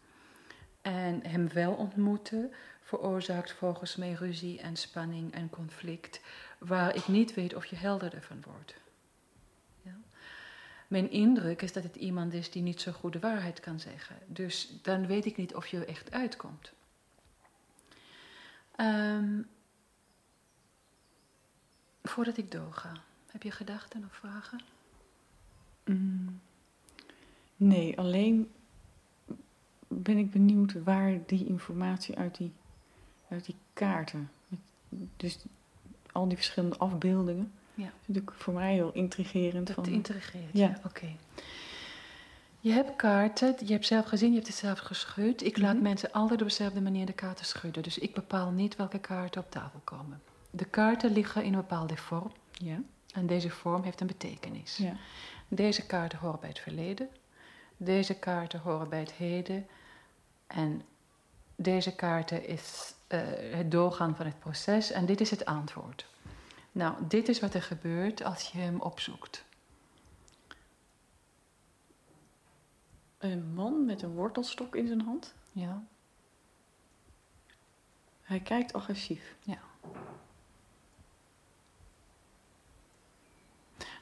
En hem wel ontmoeten veroorzaakt volgens mij ruzie en spanning en conflict, waar ik niet weet of je helderder van wordt. Ja? Mijn indruk is dat het iemand is die niet zo goed de waarheid kan zeggen. Dus dan weet ik niet of je echt uitkomt. Ehm, voordat ik doorga, heb je gedachten of vragen?
Mm, nee, alleen ben ik benieuwd waar die informatie uit die, uit die kaarten. Dus al die verschillende afbeeldingen.
Ja.
Dat is natuurlijk voor mij heel intrigerend.
Dat
van,
intrigeert
Ja.
oké. Je hebt kaarten, je hebt zelf gezien, je hebt het zelf geschud. Ik laat
Mhm.
mensen altijd op dezelfde manier de kaarten schudden. Dus ik bepaal niet welke kaarten op tafel komen. De kaarten liggen in een bepaalde vorm.
Ja.
En deze vorm heeft een betekenis.
Ja.
Deze kaarten horen bij het verleden. Deze kaarten horen bij het heden. En deze kaarten is eh, het doorgaan van het proces. En dit is het antwoord. Nou, dit is wat er gebeurt als je hem opzoekt.
Een man met een wortelstok in zijn hand.
Ja.
Hij kijkt agressief.
Ja.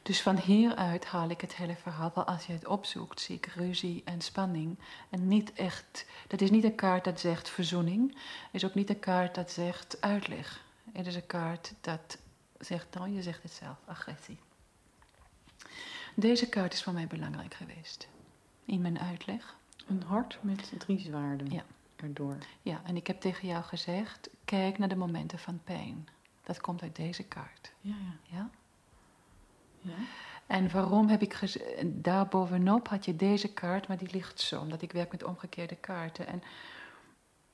Dus van hieruit haal ik het hele verhaal. Wel, als je het opzoekt, zie ik ruzie en spanning. En niet echt, dat is niet een kaart dat zegt verzoening. Het is ook niet een kaart dat zegt uitleg. Het is een kaart dat zegt, nou je zegt het zelf, agressie. Deze kaart is voor mij belangrijk geweest. In mijn uitleg.
Een hart met drie zwaarden
Ja.
erdoor.
Ja, en ik heb tegen jou gezegd, kijk naar de momenten van pijn. Dat komt uit deze kaart.
Ja, ja.
Ja?
Ja.
En waarom heb ik gezegd, daarbovenop had je deze kaart, maar die ligt zo, omdat ik werk met omgekeerde kaarten. En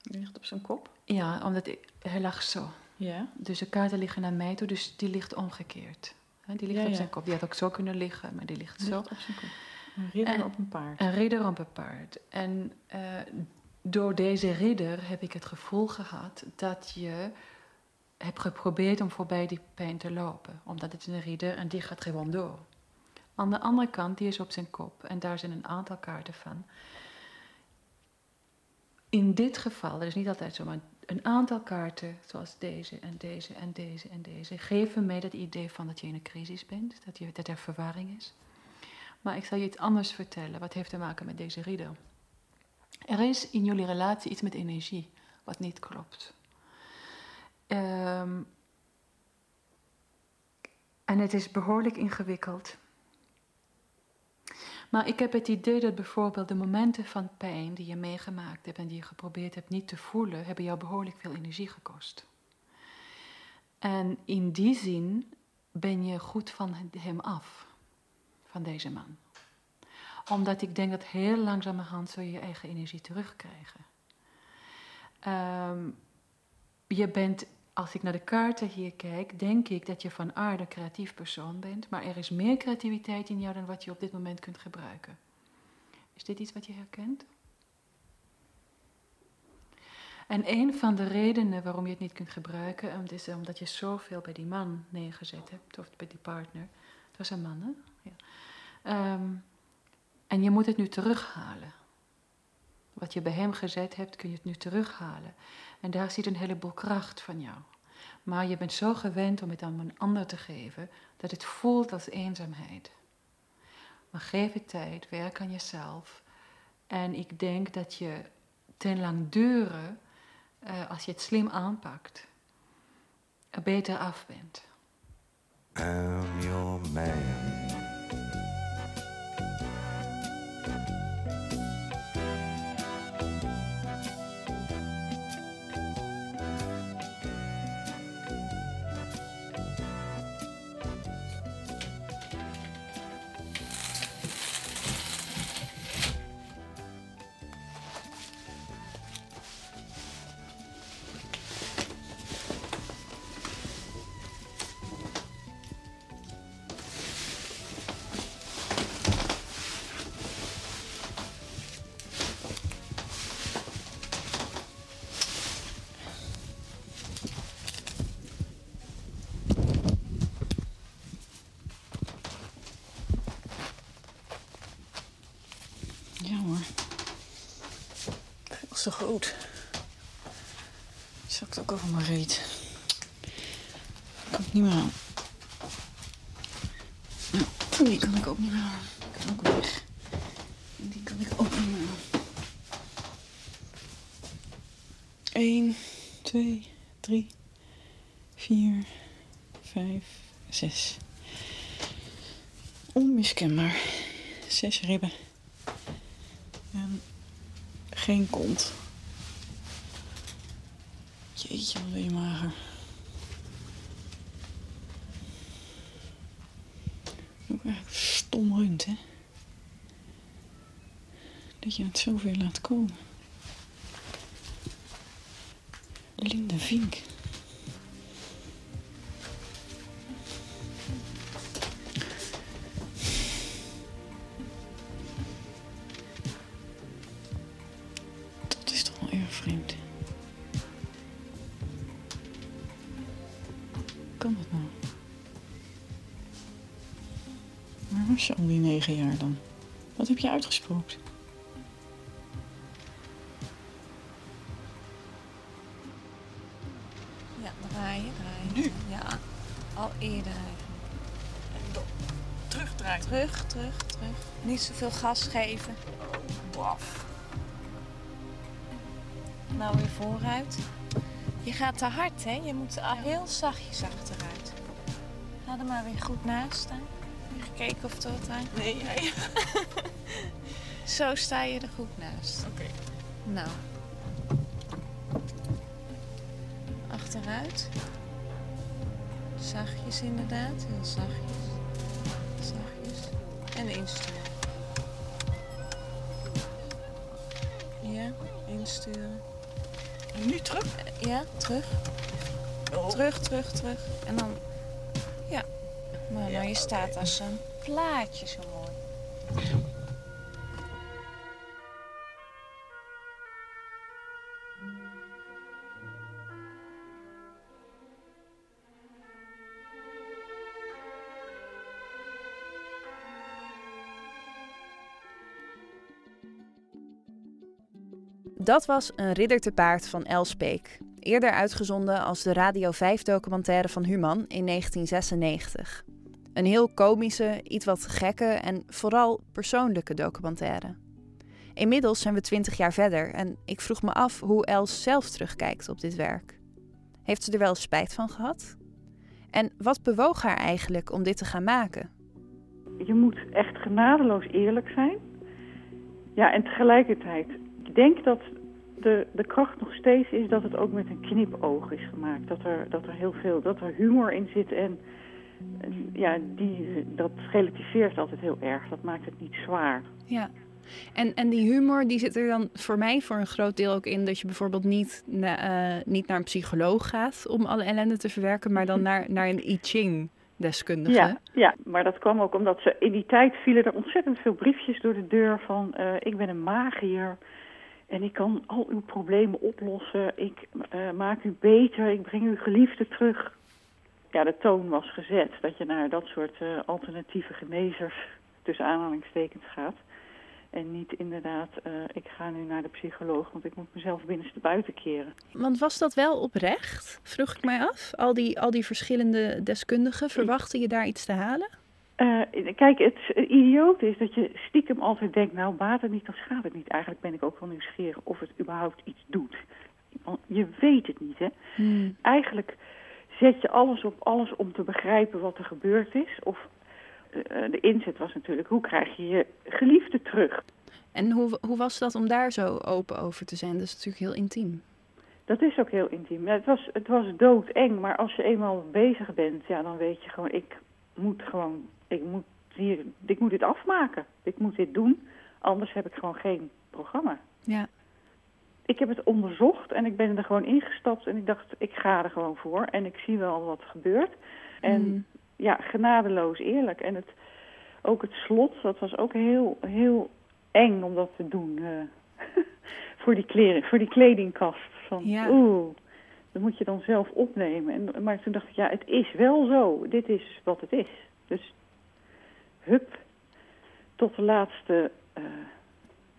Die ligt op zijn kop.
ja, omdat ik, hij lag zo.
Ja.
Dus de kaarten liggen naar mij toe, dus die ligt omgekeerd. Die ligt
Ja,
op
ja.
zijn kop. Die had ook zo kunnen liggen, maar die ligt
Die
zo.
ligt op zijn kop. Een ridder
En-
op een paard.
Een ridder op een paard. En eh, door deze ridder heb ik het gevoel gehad dat je hebt geprobeerd om voorbij die pijn te lopen. Omdat het is een ridder en die gaat gewoon door. Aan de andere kant, die is op zijn kop. En daar zijn een aantal kaarten van. In dit geval, dat is niet altijd zo, maar een aantal kaarten, zoals deze en deze en deze en deze, geven mij dat idee van dat je in een crisis bent, dat, je, dat er verwarring is. Maar ik zal je iets anders vertellen, wat heeft te maken met deze ridder. Er is in jullie relatie iets met energie wat niet klopt. Ehm, en het is behoorlijk ingewikkeld. Maar ik heb het idee dat bijvoorbeeld de momenten van pijn die je meegemaakt hebt en die je geprobeerd hebt niet te voelen, hebben jou behoorlijk veel energie gekost. En in die zin ben je goed van hem af, van deze man. Omdat ik denk dat heel langzamerhand zul je je eigen energie terugkrijgen. Ehm, je bent, als ik naar de kaarten hier kijk, denk ik dat je van aarde creatief persoon bent, maar er is meer creativiteit in jou dan wat je op dit moment kunt gebruiken. Is dit iets wat je herkent? En een van de redenen waarom je het niet kunt gebruiken, is omdat je zoveel bij die man neergezet hebt, of bij die partner. Het was een man, hè? Ja. Ehm, en je moet het nu terughalen. Wat je bij hem gezet hebt, kun je het nu terughalen. En daar zit een heleboel kracht van jou. Maar je bent zo gewend om het aan een ander te geven, dat het voelt als eenzaamheid. Maar geef het tijd, werk aan jezelf. En ik denk dat je ten langdure, uh, als je het slim aanpakt, er beter af bent.
I'm your man.
Veel te groot. Zakt ook over mijn reet. Kan ik niet meer aan. Nou, die kan ik ook niet meer aan. Die kan ook weg. Die kan ik ook niet meer aan. 1, 2, 3, 4, 5, 6. Onmiskenbaar. Zes ribben. En geen kont. Jeetje, wat ben je mager. Ook eigenlijk stom rund, hè? Dat je het zover laat komen. Linda Vink. Al die negen jaar dan? Wat heb je uitgesproken?
Ja, draaien, draaien.
Nu?
Ja, al eerder eigenlijk.
En dan terugdraaien.
Terug, terug, terug. Niet zoveel gas geven.
Waf.
Nou weer vooruit. Je gaat te hard, hè? Je moet al heel zachtjes achteruit. Ga er maar weer goed naast staan. Gekeken of wat aan... Nee, jij. Zo sta je er goed naast. Oké. Nou. Achteruit. Zachtjes inderdaad, heel zachtjes. Zachtjes. En insturen. Ja, insturen.
En nu terug?
Ja, terug. Terug, terug, terug. En dan... Nou, je staat als een plaatje zo mooi.
Dat was Een ridder te paard van Elspeek. Eerder uitgezonden als de Radio 5-documentaire van Human in 1996. Een heel komische, iets wat gekke en vooral persoonlijke documentaire. Inmiddels zijn we twintig jaar verder en ik vroeg me af hoe Els zelf terugkijkt op dit werk. Heeft ze er wel spijt van gehad? En wat bewoog haar eigenlijk om dit te gaan maken?
Je moet echt genadeloos eerlijk zijn. Ja, en tegelijkertijd, ik denk dat de, de kracht nog steeds is dat het ook met een knipoog is gemaakt. Dat er, dat er heel veel, dat er humor in zit en ja, die, dat relativeert altijd heel erg. Dat maakt het niet zwaar.
Ja. En, en die humor die zit er dan voor mij voor een groot deel ook in dat je bijvoorbeeld niet, na, eh, niet naar een psycholoog gaat om alle ellende te verwerken, maar dan naar, naar een I Ching deskundige.
Ja, ja, maar dat kwam ook omdat ze in die tijd vielen er ontzettend veel briefjes door de deur van eh, ik ben een magier en ik kan al uw problemen oplossen. Ik eh, maak u beter, ik breng uw geliefde terug ja, de toon was gezet dat je naar dat soort uh, alternatieve genezers tussen aanhalingstekens gaat. En niet inderdaad, uh, ik ga nu naar de psycholoog, want ik moet mezelf binnenste buiten keren.
Want was dat wel oprecht, vroeg ik mij af? Al die, al die verschillende deskundigen, verwachtte je daar iets te halen?
Uh, kijk, het idioot is dat je stiekem altijd denkt, nou baat het niet, dan schaadt het niet. Eigenlijk ben ik ook wel nieuwsgierig of het überhaupt iets doet. Want je weet het niet, hè. Hmm. Eigenlijk zet je alles op alles om te begrijpen wat er gebeurd is. Of uh, de inzet was natuurlijk, hoe krijg je je geliefde terug?
En hoe, hoe was dat om daar zo open over te zijn? Dat is natuurlijk heel intiem.
Dat is ook heel intiem. Het was, het was doodeng, maar als je eenmaal bezig bent, ja, dan weet je gewoon, ik moet gewoon, ik moet, hier, ik moet dit afmaken. Ik moet dit doen, anders heb ik gewoon geen programma.
Ja
ik heb het onderzocht en ik ben er gewoon ingestapt en ik dacht, ik ga er gewoon voor en ik zie wel wat er gebeurt. En mm. ja, genadeloos eerlijk. En het, ook het slot, dat was ook heel, heel eng om dat te doen. Uh, voor, die kleren, voor die kledingkast. Van,
ja.
Oeh, dat moet je dan zelf opnemen. En, maar toen dacht ik, ja, het is wel zo. Dit is wat het is. Dus hup, tot de laatste uh,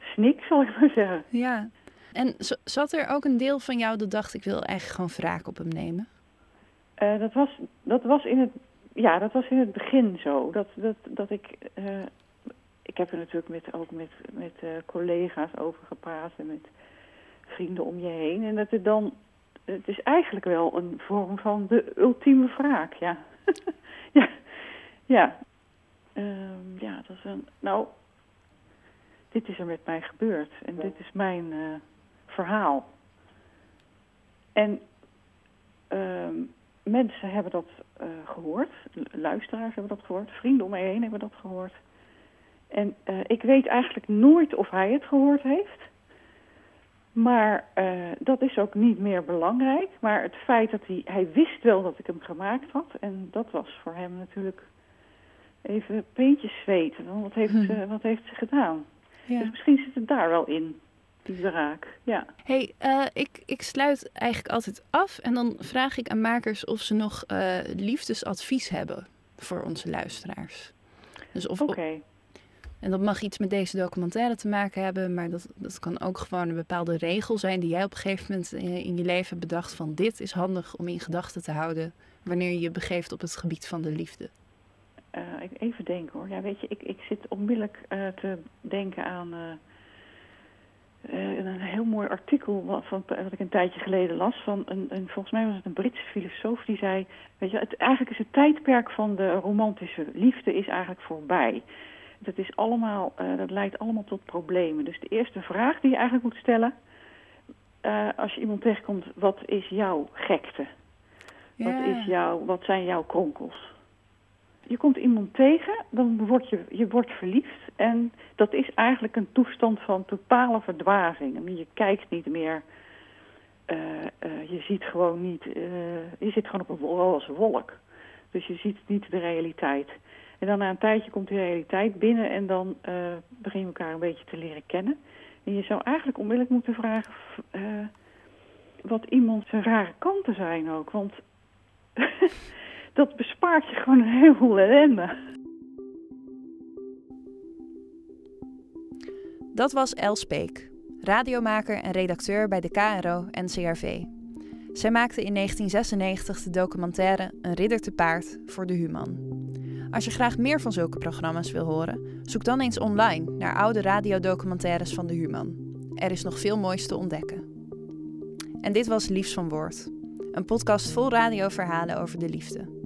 snik, zal ik maar zeggen.
Ja, en zat er ook een deel van jou dat dacht, ik wil eigenlijk gewoon wraak op hem nemen?
Uh, dat, was, dat, was in het, ja, dat was in het begin zo. Dat, dat, dat ik, uh, ik heb er natuurlijk met, ook met, met uh, collega's over gepraat en met vrienden om je heen. En dat het dan, het is eigenlijk wel een vorm van de ultieme wraak, ja. ja, ja. Um, ja, dat is een, nou, dit is er met mij gebeurd en dit is mijn verhaal. En uh, mensen hebben dat uh, gehoord, luisteraars hebben dat gehoord, vrienden om mij heen hebben dat gehoord. En uh, ik weet eigenlijk nooit of hij het gehoord heeft. Maar uh, dat is ook niet meer belangrijk. Maar het feit dat hij, hij wist wel dat ik hem gemaakt had. En dat was voor hem natuurlijk even peentjes zweten. Wat heeft, hm. wat heeft ze gedaan? Ja. Dus misschien zit het daar wel in die raak. Ja.
hey, uh, ik, ik sluit eigenlijk altijd af en dan vraag ik aan makers of ze nog uh, liefdesadvies hebben voor onze luisteraars.
Dus of, Oké.
En dat mag iets met deze documentaire te maken hebben, maar dat, dat kan ook gewoon een bepaalde regel zijn die jij op een gegeven moment in je leven bedacht van dit is handig om in gedachten te houden wanneer je je begeeft op het gebied van de liefde.
Uh, even denken hoor. Ja, weet je, ik, ik zit onmiddellijk te denken aan eh, een heel mooi artikel wat, van, wat ik een tijdje geleden las. Van een, een, volgens mij was het een Britse filosoof die zei... Weet je, het, eigenlijk is het tijdperk van de romantische liefde is eigenlijk voorbij. Dat, is allemaal, uh, dat leidt allemaal tot problemen. Dus de eerste vraag die je eigenlijk moet stellen... Uh, als je iemand tegenkomt, wat is jouw gekte? Ja. Wat, is jouw, wat zijn jouw kronkels? Je komt iemand tegen, dan word je, je wordt verliefd. En dat is eigenlijk een toestand van totale verdwazing. Je kijkt niet meer, uh, uh, je ziet gewoon niet, uh, je zit gewoon op een roze wolk. Dus je ziet niet de realiteit. En dan na een tijdje komt die realiteit binnen en dan begin je elkaar een beetje te leren kennen. En je zou eigenlijk onmiddellijk moeten vragen wat iemand zijn rare kanten zijn ook. Want dat bespaart je gewoon een heleboel ellende.
Dat was Els Speek, radiomaker en redacteur bij de KRO-NCRV. Zij maakte in 1996 de documentaire Een ridder te paard voor de Human. Als je graag meer van zulke programma's wil horen, zoek dan eens online naar oude radiodocumentaires van de Human. Er is nog veel moois te ontdekken. En dit was Liefs van Woord, een podcast vol radioverhalen over de liefde.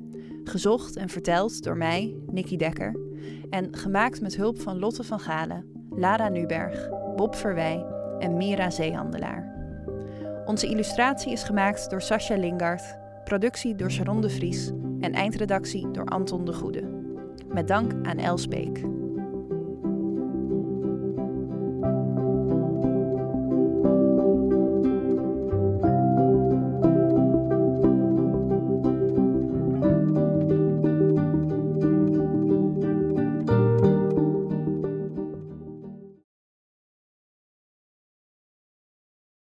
Gezocht en verteld door mij, Nikki Dekker, en gemaakt met hulp van Lotte van Galen, Lara Nuberg, Bob Verwij en Mira Zeehandelaar. Onze illustratie is gemaakt door Sascha Lingard, productie door Sharon de Vries en eindredactie door Anton de Goede. Met dank aan Els Beek.